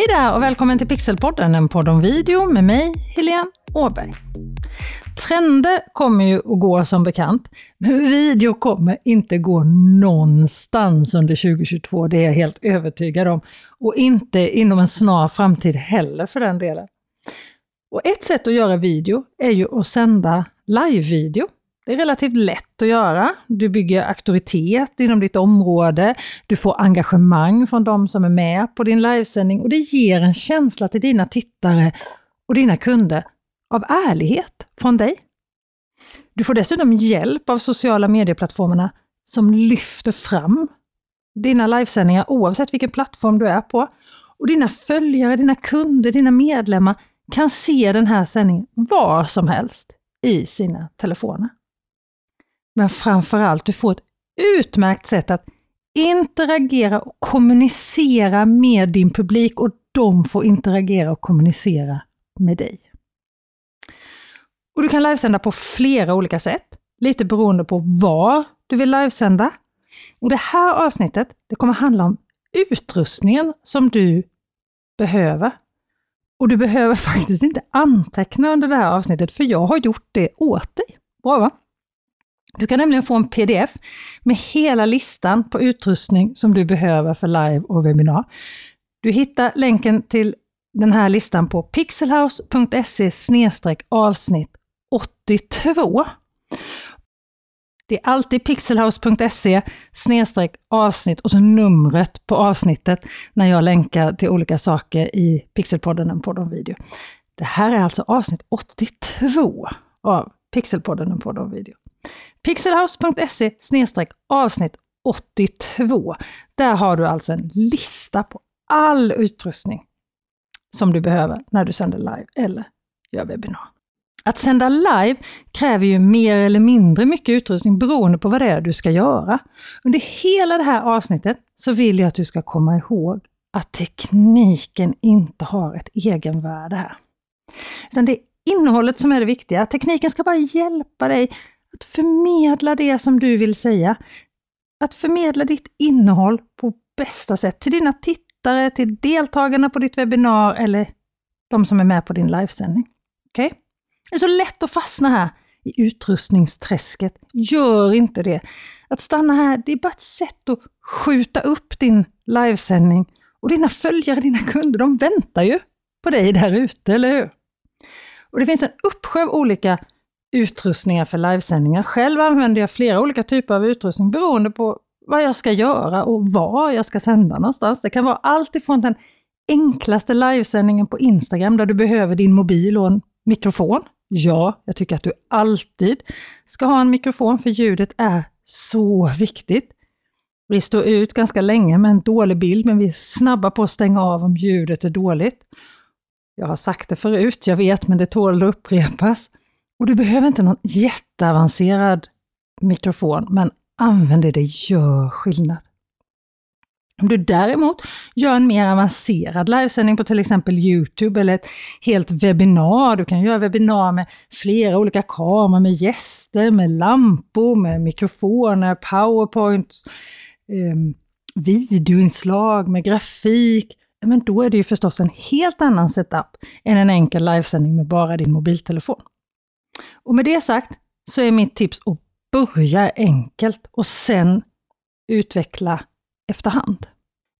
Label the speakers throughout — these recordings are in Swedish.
Speaker 1: Hej där och välkommen till Pixelpodden, en podd om video med mig, Helene Åberg. Trender kommer ju att gå som bekant, men video kommer inte gå någonstans under 2022, det är jag helt övertygad om. Och inte inom en snar framtid heller för den delen. Och ett sätt att göra video är ju att sända live-video. Det är relativt lätt att göra. Du bygger auktoritet inom ditt område. Du får engagemang från de som är med på din livesändning och det ger en känsla till dina tittare och dina kunder av ärlighet från dig. Du får dessutom hjälp av sociala medieplattformarna som lyfter fram dina livesändningar oavsett vilken plattform du är på. Och dina följare, dina kunder, dina medlemmar kan se den här sändningen var som helst i sina telefoner. Men framförallt, du får ett utmärkt sätt att interagera och kommunicera med din publik och de får interagera och kommunicera med dig. Och Du kan livesända på flera olika sätt, lite beroende på var du vill livesända. Och Det här avsnittet det kommer handla om utrustningen som du behöver. Och du behöver faktiskt inte anteckna under det här avsnittet, för jag har gjort det åt dig. Bra va? Du kan nämligen få en pdf med hela listan på utrustning som du behöver för live och webbinar. Du hittar länken till den här listan på pixelhouse.se avsnitt 82. Det är alltid pixelhouse.se avsnitt och så numret på avsnittet när jag länkar till olika saker i Pixelpodden, en podd om video. Det här är alltså avsnitt 82 av Pixelpodden, en podd om video. Pixelhouse.se avsnitt 82. Där har du alltså en lista på all utrustning som du behöver när du sänder live eller gör webbinar. Att sända live kräver ju mer eller mindre mycket utrustning beroende på vad det är du ska göra. Under hela det här avsnittet så vill jag att du ska komma ihåg att tekniken inte har ett egenvärde här. Utan det är innehållet som är det viktiga. Tekniken ska bara hjälpa dig att förmedla det som du vill säga. Att förmedla ditt innehåll på bästa sätt till dina tittare, till deltagarna på ditt webbinar eller de som är med på din livesändning. Okej? Okay? Det är så lätt att fastna här i utrustningsträsket. Gör inte det. Att stanna här, det är bara ett sätt att skjuta upp din livesändning. Och dina följare, dina kunder, de väntar ju på dig där ute, eller hur? Och Det finns en uppsjö av olika utrustningar för livesändningar. Själv använder jag flera olika typer av utrustning beroende på vad jag ska göra och var jag ska sända någonstans. Det kan vara allt ifrån den enklaste livesändningen på Instagram där du behöver din mobil och en mikrofon. Ja, jag tycker att du alltid ska ha en mikrofon för ljudet är så viktigt. Vi står ut ganska länge med en dålig bild men vi är snabba på att stänga av om ljudet är dåligt. Jag har sagt det förut, jag vet, men det tål att upprepas. Och du behöver inte någon jätteavancerad mikrofon, men använd det, det gör skillnad. Om du däremot gör en mer avancerad livesändning på till exempel Youtube eller ett helt webbinar, du kan göra webbinar med flera olika kameror, med gäster, med lampor, med mikrofoner, powerpoint, eh, videoinslag, med grafik, men då är det ju förstås en helt annan setup än en enkel livesändning med bara din mobiltelefon. Och med det sagt så är mitt tips att börja enkelt och sen utveckla efterhand.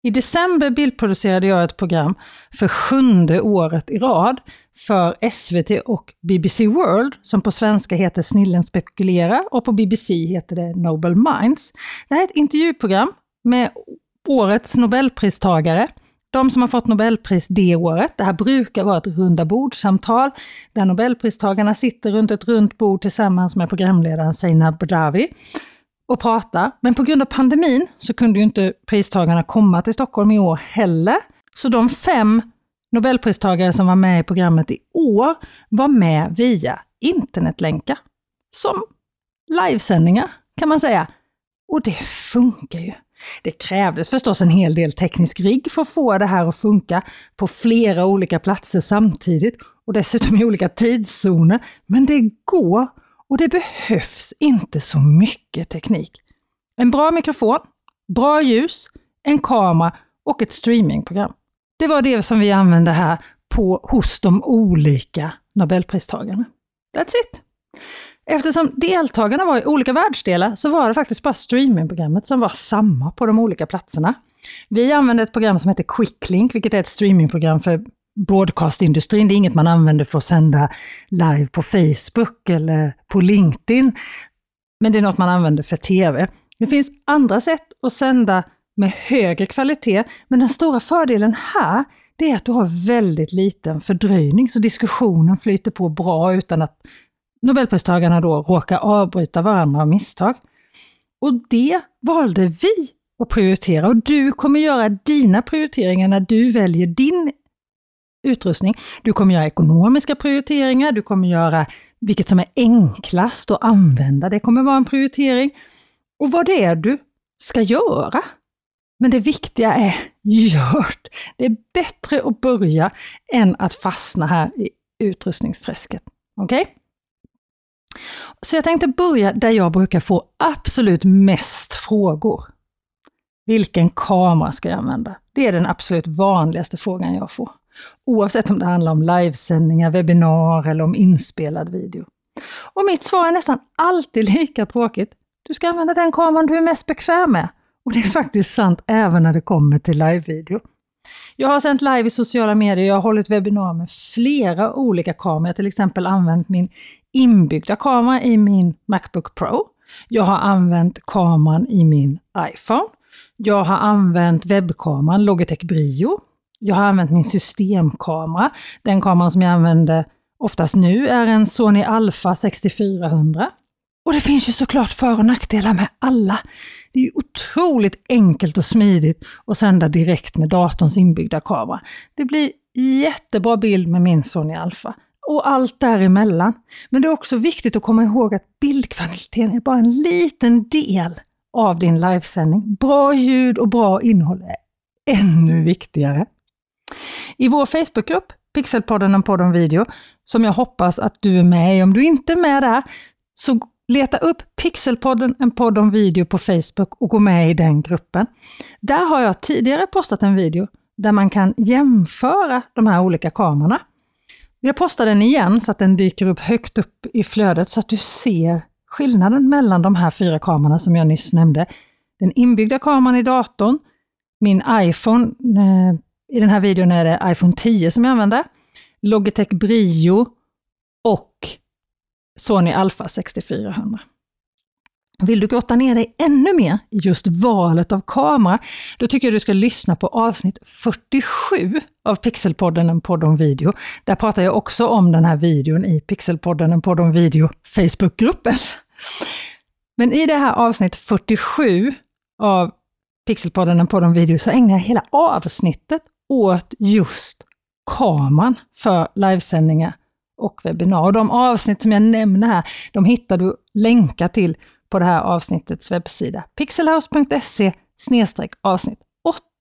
Speaker 1: I december bildproducerade jag ett program för sjunde året i rad för SVT och BBC World, som på svenska heter Snillen spekulerar och på BBC heter det Nobel Minds. Det här är ett intervjuprogram med årets Nobelpristagare de som har fått Nobelpris det året. Det här brukar vara ett runda bordsamtal där Nobelpristagarna sitter runt ett runt bord tillsammans med programledaren Seinab Badawi och pratar. Men på grund av pandemin så kunde ju inte pristagarna komma till Stockholm i år heller. Så de fem Nobelpristagare som var med i programmet i år var med via internetlänkar. Som livesändningar kan man säga. Och det funkar ju. Det krävdes förstås en hel del teknisk rigg för att få det här att funka på flera olika platser samtidigt och dessutom i olika tidszoner. Men det går och det behövs inte så mycket teknik. En bra mikrofon, bra ljus, en kamera och ett streamingprogram. det var det som vi använde här på, hos de olika Nobelpristagarna. That's it! Eftersom deltagarna var i olika världsdelar så var det faktiskt bara streamingprogrammet som var samma på de olika platserna. Vi använde ett program som heter Quicklink, vilket är ett streamingprogram för broadcastindustrin. Det är inget man använder för att sända live på Facebook eller på LinkedIn. Men det är något man använder för TV. Det finns andra sätt att sända med högre kvalitet, men den stora fördelen här det är att du har väldigt liten fördröjning, så diskussionen flyter på bra utan att Nobelpristagarna då råkar avbryta varandra av misstag. Och det valde vi att prioritera och du kommer göra dina prioriteringar när du väljer din utrustning. Du kommer göra ekonomiska prioriteringar, du kommer göra vilket som är enklast att använda. Det kommer vara en prioritering. Och vad det är du ska göra. Men det viktiga är, gör det. är bättre att börja än att fastna här i utrustningsträsket. Okej? Okay? Så jag tänkte börja där jag brukar få absolut mest frågor. Vilken kamera ska jag använda? Det är den absolut vanligaste frågan jag får. Oavsett om det handlar om livesändningar, webbinar eller om inspelad video. Och mitt svar är nästan alltid lika tråkigt. Du ska använda den kameran du är mest bekväm med. Och det är faktiskt sant även när det kommer till livevideo. Jag har sänt live i sociala medier, jag har hållit webbinar med flera olika kameror. Jag har till exempel använt min inbyggda kamera i min Macbook Pro. Jag har använt kameran i min iPhone. Jag har använt webbkameran Logitech Brio. Jag har använt min systemkamera. Den kameran som jag använder oftast nu är en Sony Alpha 6400. Och det finns ju såklart för och nackdelar med alla. Det är otroligt enkelt och smidigt att sända direkt med datorns inbyggda kamera. Det blir jättebra bild med min Sony Alpha och allt däremellan. Men det är också viktigt att komma ihåg att bildkvaliteten är bara en liten del av din livesändning. Bra ljud och bra innehåll är ännu viktigare. I vår Facebookgrupp, Pixelpodden en podd om video, som jag hoppas att du är med i. Om du inte är med där, så leta upp Pixelpodden, en podd om video på Facebook och gå med i den gruppen. Där har jag tidigare postat en video där man kan jämföra de här olika kamerorna. Jag postar den igen så att den dyker upp högt upp i flödet så att du ser skillnaden mellan de här fyra kamerorna som jag nyss nämnde. Den inbyggda kameran i datorn, min iPhone, eh, i den här videon är det iPhone 10 som jag använder, Logitech Brio Sony Alpha 6400. Vill du grotta ner dig ännu mer i just valet av kamera, då tycker jag du ska lyssna på avsnitt 47 av Pixelpodden, en podd om video. Där pratar jag också om den här videon i Pixelpodden, en podd om video Facebookgruppen. Men i det här avsnitt 47 av Pixelpodden, en podd om video, så ägnar jag hela avsnittet åt just kameran för livesändningar och webbinar. Och de avsnitt som jag nämner här, de hittar du länkar till på det här avsnittets webbsida, pixelhouse.se avsnitt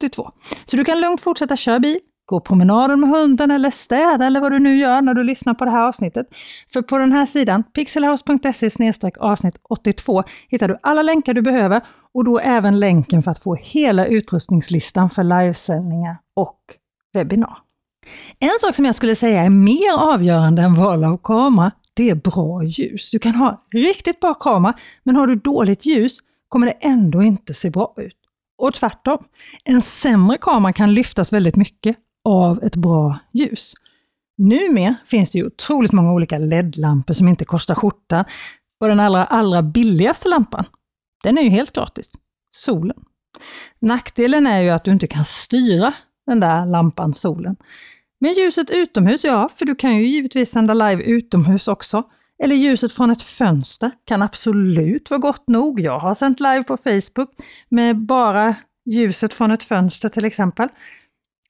Speaker 1: 82. Så du kan lugnt fortsätta köra bil, gå promenaden med hunden eller städa eller vad du nu gör när du lyssnar på det här avsnittet. För på den här sidan, pixelhouse.se avsnitt 82, hittar du alla länkar du behöver och då även länken för att få hela utrustningslistan för livesändningar och webbinar. En sak som jag skulle säga är mer avgörande än val av kamera, det är bra ljus. Du kan ha riktigt bra kamera, men har du dåligt ljus kommer det ändå inte se bra ut. Och tvärtom, en sämre kamera kan lyftas väldigt mycket av ett bra ljus. Numera finns det ju otroligt många olika LED-lampor som inte kostar skjortan. Och den allra, allra billigaste lampan, den är ju helt gratis. Solen. Nackdelen är ju att du inte kan styra den där lampan, solen. Men ljuset utomhus, ja, för du kan ju givetvis sända live utomhus också. Eller ljuset från ett fönster kan absolut vara gott nog. Jag har sänt live på Facebook med bara ljuset från ett fönster till exempel.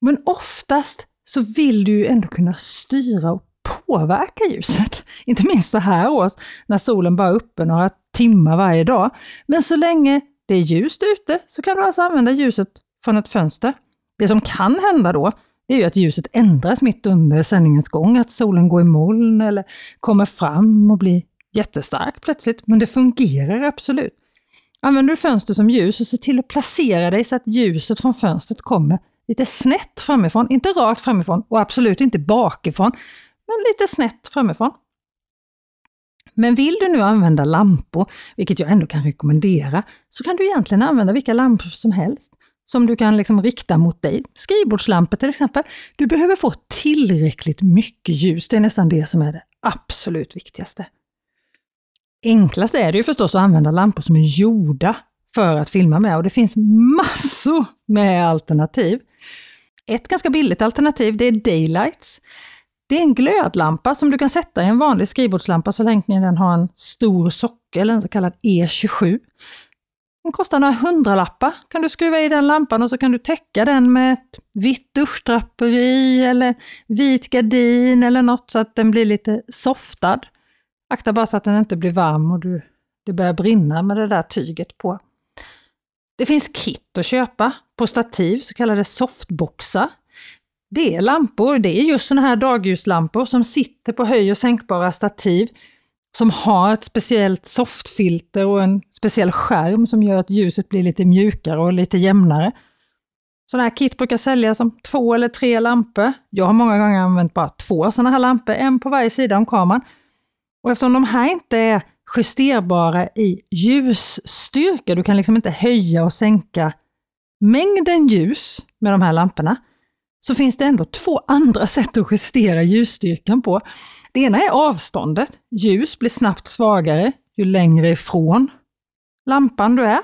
Speaker 1: Men oftast så vill du ju ändå kunna styra och påverka ljuset. Inte minst så här års när solen bara är uppe några timmar varje dag. Men så länge det är ljust ute så kan du alltså använda ljuset från ett fönster. Det som kan hända då, är ju att ljuset ändras mitt under sändningens gång, att solen går i moln eller kommer fram och blir jättestark plötsligt. Men det fungerar absolut. Använder du fönster som ljus och se till att placera dig så att ljuset från fönstret kommer lite snett framifrån, inte rakt framifrån och absolut inte bakifrån, men lite snett framifrån. Men vill du nu använda lampor, vilket jag ändå kan rekommendera, så kan du egentligen använda vilka lampor som helst som du kan liksom rikta mot dig. Skrivbordslampor till exempel. Du behöver få tillräckligt mycket ljus, det är nästan det som är det absolut viktigaste. Enklast är det ju förstås att använda lampor som är gjorda för att filma med och det finns massor med alternativ. Ett ganska billigt alternativ det är Daylights. Det är en glödlampa som du kan sätta i en vanlig skrivbordslampa så länge den har en stor sockel, en så kallad E27. Den kostar några hundralappar. Kan du skruva i den lampan och så kan du täcka den med ett vitt duschdraperi eller vit gardin eller något så att den blir lite softad. Akta bara så att den inte blir varm och du, det börjar brinna med det där tyget på. Det finns kit att köpa på stativ, så kallade softboxar. Det är lampor, det är just sådana här dagljuslampor som sitter på höj och sänkbara stativ som har ett speciellt softfilter och en speciell skärm som gör att ljuset blir lite mjukare och lite jämnare. Sådana här kit brukar säljas som två eller tre lampor. Jag har många gånger använt bara två sådana här lampor, en på varje sida om kameran. Och eftersom de här inte är justerbara i ljusstyrka, du kan liksom inte höja och sänka mängden ljus med de här lamporna, så finns det ändå två andra sätt att justera ljusstyrkan på. Det ena är avståndet. Ljus blir snabbt svagare ju längre ifrån lampan du är.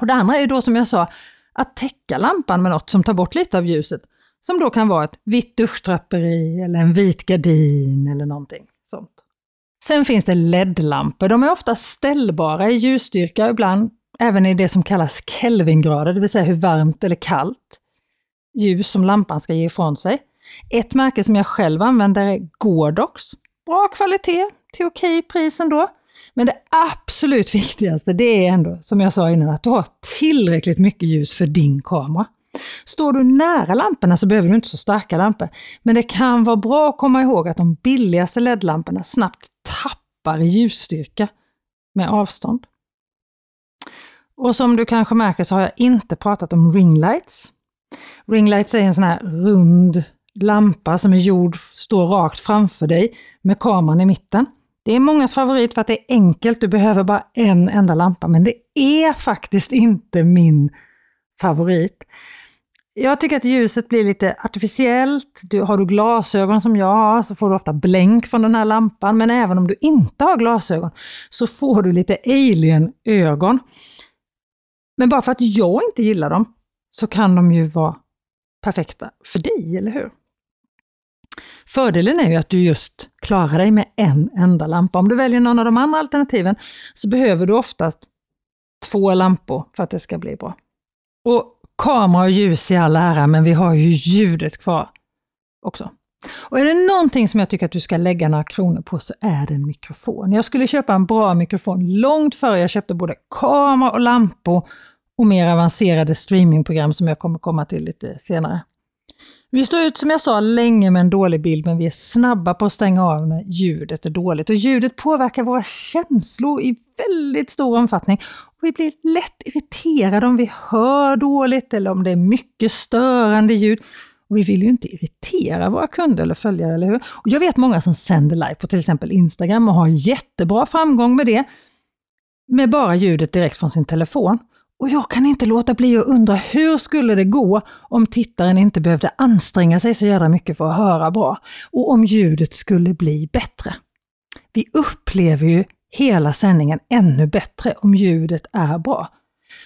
Speaker 1: Och Det andra är då som jag sa, att täcka lampan med något som tar bort lite av ljuset. Som då kan vara ett vitt duschdraperi eller en vit gardin eller någonting sånt. Sen finns det LED-lampor. De är ofta ställbara i ljusstyrka ibland även i det som kallas Kelvingrader, det vill säga hur varmt eller kallt ljus som lampan ska ge ifrån sig. Ett märke som jag själv använder är Gordox. Bra kvalitet till okej pris ändå. Men det absolut viktigaste det är ändå, som jag sa innan, att du har tillräckligt mycket ljus för din kamera. Står du nära lamporna så behöver du inte så starka lampor. Men det kan vara bra att komma ihåg att de billigaste LED-lamporna snabbt tappar i ljusstyrka med avstånd. Och som du kanske märker så har jag inte pratat om ringlights. Ringlights är en sån här rund lampa som är gjord, står rakt framför dig med kameran i mitten. Det är mångas favorit för att det är enkelt, du behöver bara en enda lampa, men det är faktiskt inte min favorit. Jag tycker att ljuset blir lite artificiellt. Du, har du glasögon som jag har så får du ofta blänk från den här lampan, men även om du inte har glasögon så får du lite alien-ögon. Men bara för att jag inte gillar dem så kan de ju vara perfekta för dig, eller hur? Fördelen är ju att du just klarar dig med en enda lampa. Om du väljer någon av de andra alternativen så behöver du oftast två lampor för att det ska bli bra. Och kamera och ljus i all ära, men vi har ju ljudet kvar också. Och är det någonting som jag tycker att du ska lägga några kronor på så är det en mikrofon. Jag skulle köpa en bra mikrofon långt före jag köpte både kamera och lampor och mer avancerade streamingprogram som jag kommer komma till lite senare. Vi står ut, som jag sa, länge med en dålig bild, men vi är snabba på att stänga av när ljudet är dåligt. Och ljudet påverkar våra känslor i väldigt stor omfattning. Och vi blir lätt irriterade om vi hör dåligt eller om det är mycket störande ljud. Och vi vill ju inte irritera våra kunder eller följare, eller hur? Och jag vet många som sänder live på till exempel Instagram och har jättebra framgång med det. Med bara ljudet direkt från sin telefon. Och jag kan inte låta bli att undra hur skulle det gå om tittaren inte behövde anstränga sig så jävla mycket för att höra bra och om ljudet skulle bli bättre. Vi upplever ju hela sändningen ännu bättre om ljudet är bra.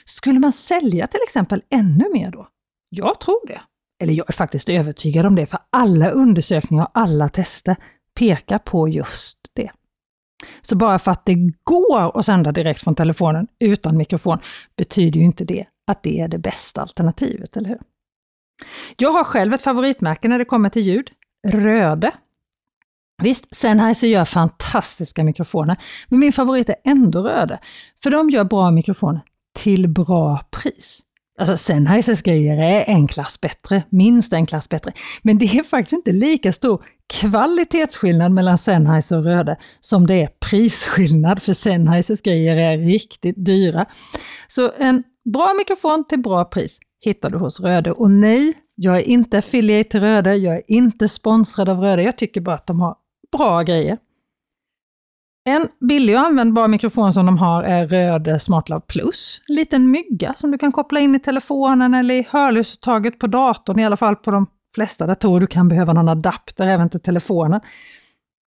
Speaker 1: Skulle man sälja till exempel ännu mer då? Jag tror det. Eller jag är faktiskt övertygad om det, för alla undersökningar och alla tester pekar på just det. Så bara för att det går att sända direkt från telefonen utan mikrofon betyder ju inte det att det är det bästa alternativet, eller hur? Jag har själv ett favoritmärke när det kommer till ljud. Röde. Visst, Sennheiser gör fantastiska mikrofoner, men min favorit är ändå Röde. För de gör bra mikrofoner till bra pris. Alltså Sennheisers grejer är en klass bättre, minst en klass bättre. Men det är faktiskt inte lika stor kvalitetsskillnad mellan Sennheiser och Röde som det är prisskillnad, för Sennheisers grejer är riktigt dyra. Så en bra mikrofon till bra pris. hittar du hos Röde. Och nej, jag är inte affiliate till Röde, jag är inte sponsrad av Röde, jag tycker bara att de har bra grejer. En billig och användbar mikrofon som de har är Röde SmartLav Plus. En liten mygga som du kan koppla in i telefonen eller i hörlursuttaget på datorn, i alla fall på de flesta datorer. Du kan behöva någon adapter även till telefonen.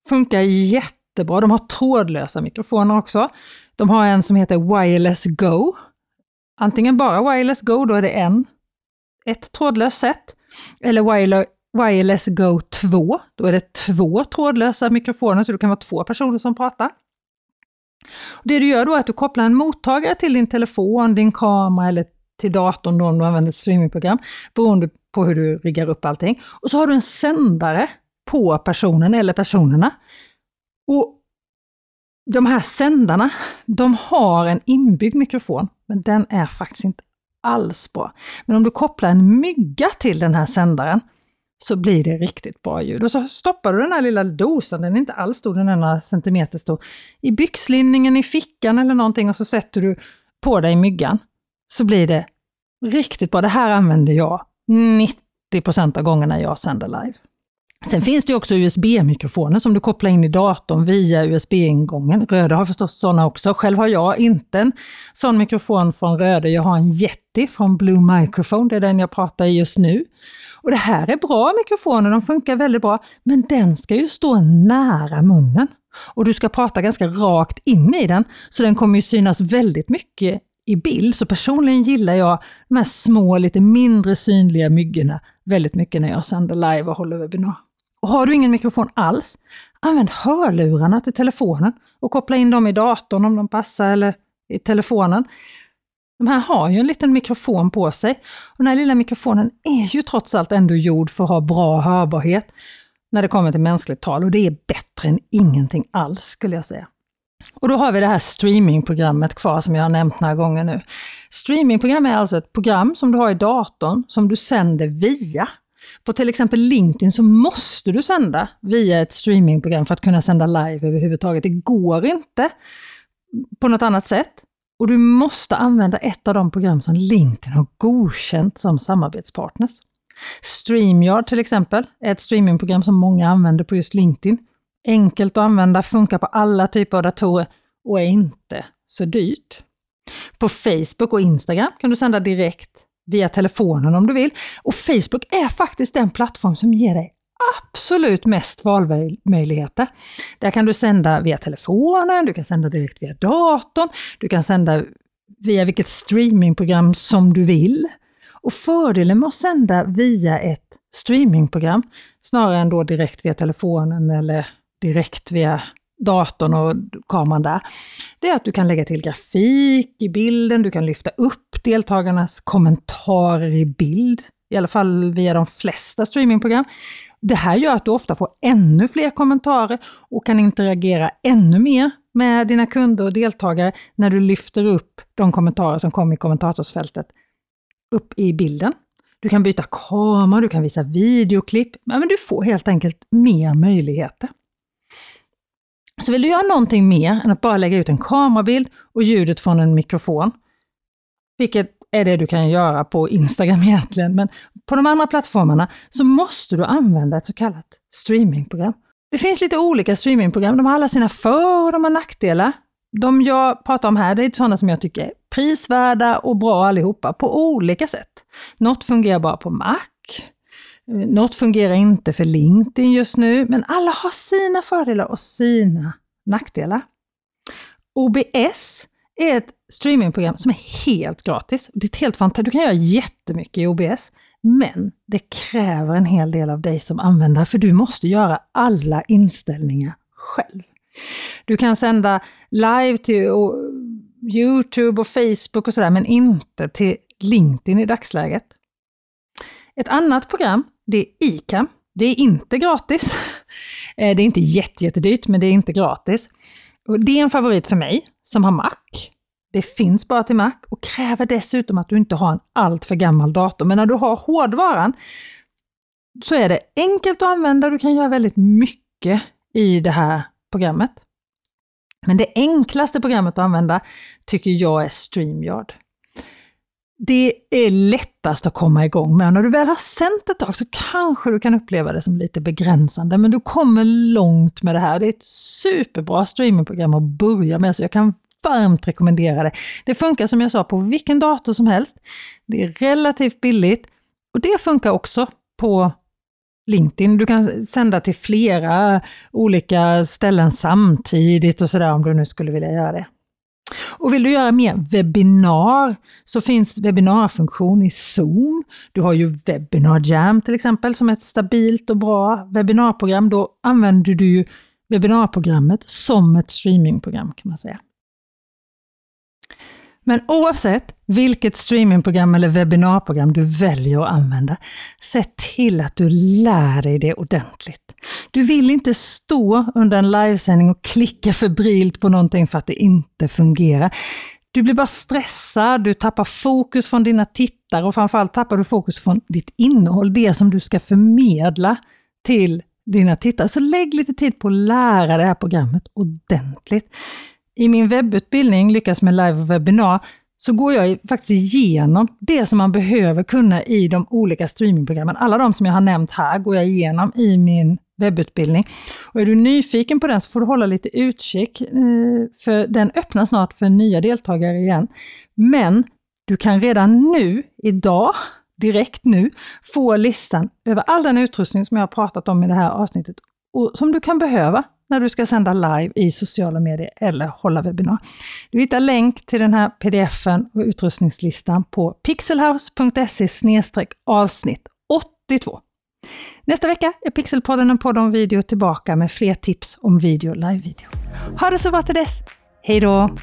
Speaker 1: Funkar jättebra. De har trådlösa mikrofoner också. De har en som heter Wireless Go. Antingen bara Wireless Go, då är det en, ett trådlöst set. Eller Wireless Go 2, då är det två trådlösa mikrofoner, så det kan vara två personer som pratar. Det du gör då är att du kopplar en mottagare till din telefon, din kamera eller till datorn då om du använder ett streamingprogram, beroende på hur du riggar upp allting. Och så har du en sändare på personen eller personerna. Och de här sändarna, de har en inbyggd mikrofon, men den är faktiskt inte alls bra. Men om du kopplar en mygga till den här sändaren så blir det riktigt bra ljud. Och så stoppar du den här lilla dosan, den är inte alls stor, den är några centimeter stor, i byxlinningen, i fickan eller någonting och så sätter du på dig myggan. Så blir det riktigt bra. Det här använder jag 90% av gångerna jag sänder live. Sen finns det också USB-mikrofoner som du kopplar in i datorn via USB-ingången. Röde har förstås sådana också. Själv har jag inte en sån mikrofon från Röde. Jag har en Yeti från Blue Microphone. Det är den jag pratar i just nu. Och det här är bra mikrofoner, de funkar väldigt bra, men den ska ju stå nära munnen. Och du ska prata ganska rakt in i den, så den kommer ju synas väldigt mycket i bild. Så personligen gillar jag de här små, lite mindre synliga myggorna väldigt mycket när jag sänder live och håller webbinar. Och har du ingen mikrofon alls, använd hörlurarna till telefonen och koppla in dem i datorn om de passar eller i telefonen. De här har ju en liten mikrofon på sig. Och den här lilla mikrofonen är ju trots allt ändå gjord för att ha bra hörbarhet när det kommer till mänskligt tal och det är bättre än ingenting alls skulle jag säga. Och då har vi det här streamingprogrammet kvar som jag har nämnt några gånger nu. Streamingprogram är alltså ett program som du har i datorn som du sänder via. På till exempel LinkedIn så måste du sända via ett streamingprogram för att kunna sända live överhuvudtaget. Det går inte på något annat sätt. Och du måste använda ett av de program som LinkedIn har godkänt som samarbetspartners. StreamYard till exempel är ett streamingprogram som många använder på just LinkedIn. Enkelt att använda, funkar på alla typer av datorer och är inte så dyrt. På Facebook och Instagram kan du sända direkt via telefonen om du vill. Och Facebook är faktiskt den plattform som ger dig absolut mest valmöjligheter. Där kan du sända via telefonen, du kan sända direkt via datorn, du kan sända via vilket streamingprogram som du vill. Och fördelen med att sända via ett streamingprogram, snarare än då direkt via telefonen eller direkt via datorn och kameran där, det är att du kan lägga till grafik i bilden, du kan lyfta upp deltagarnas kommentarer i bild, i alla fall via de flesta streamingprogram. Det här gör att du ofta får ännu fler kommentarer och kan interagera ännu mer med dina kunder och deltagare när du lyfter upp de kommentarer som kommer i kommentatorsfältet upp i bilden. Du kan byta kamera, du kan visa videoklipp, men du får helt enkelt mer möjligheter. Så vill du göra någonting mer än att bara lägga ut en kamerabild och ljudet från en mikrofon, vilket är det du kan göra på Instagram egentligen, men på de andra plattformarna så måste du använda ett så kallat streamingprogram. Det finns lite olika streamingprogram, de har alla sina för och de har nackdelar. De jag pratar om här, det är sådana som jag tycker är prisvärda och bra allihopa på olika sätt. Något fungerar bara på Mac, något fungerar inte för LinkedIn just nu, men alla har sina fördelar och sina nackdelar. OBS är ett streamingprogram som är helt gratis. Det är helt fantastiskt. Du kan göra jättemycket i OBS, men det kräver en hel del av dig som användare, för du måste göra alla inställningar själv. Du kan sända live till Youtube och Facebook och sådär, men inte till LinkedIn i dagsläget. Ett annat program, det är ICAM. Det är inte gratis. Eh, det är inte jättedyrt, men det är inte gratis. Det är en favorit för mig som har Mac. Det finns bara till Mac och kräver dessutom att du inte har en alltför gammal dator. Men när du har hårdvaran så är det enkelt att använda. Du kan göra väldigt mycket i det här programmet. Men det enklaste programmet att använda tycker jag är StreamYard det är lättast att komma igång med. När du väl har sänt ett tag så kanske du kan uppleva det som lite begränsande, men du kommer långt med det här. Det är ett superbra streamingprogram att börja med, så jag kan varmt rekommendera det. Det funkar som jag sa på vilken dator som helst. Det är relativt billigt och det funkar också på LinkedIn. Du kan sända till flera olika ställen samtidigt och sådär om du nu skulle vilja göra det. Och vill du göra mer webbinar så finns webbinarfunktion i Zoom. Du har ju Webinar Jam till exempel som är ett stabilt och bra webbinarprogram. Då använder du ju webbinarprogrammet som ett streamingprogram kan man säga. Men oavsett vilket streamingprogram eller webbinarprogram du väljer att använda, se till att du lär dig det ordentligt. Du vill inte stå under en livesändning och klicka febrilt på någonting för att det inte fungerar. Du blir bara stressad, du tappar fokus från dina tittare och framförallt tappar du fokus från ditt innehåll, det som du ska förmedla till dina tittare. Så lägg lite tid på att lära det här programmet ordentligt. I min webbutbildning Lyckas med live och webbinar så går jag faktiskt igenom det som man behöver kunna i de olika streamingprogrammen. Alla de som jag har nämnt här går jag igenom i min webbutbildning. Och är du nyfiken på den så får du hålla lite utkik, eh, för den öppnar snart för nya deltagare igen. Men du kan redan nu, idag, direkt nu, få listan över all den utrustning som jag har pratat om i det här avsnittet och som du kan behöva när du ska sända live i sociala medier eller hålla webbinar. Du hittar länk till den här pdfen och utrustningslistan på pixelhouse.se avsnitt 82. Nästa vecka är Pixelpodden en podd om video tillbaka med fler tips om video och live-video. Ha det så bra till dess! Hej då!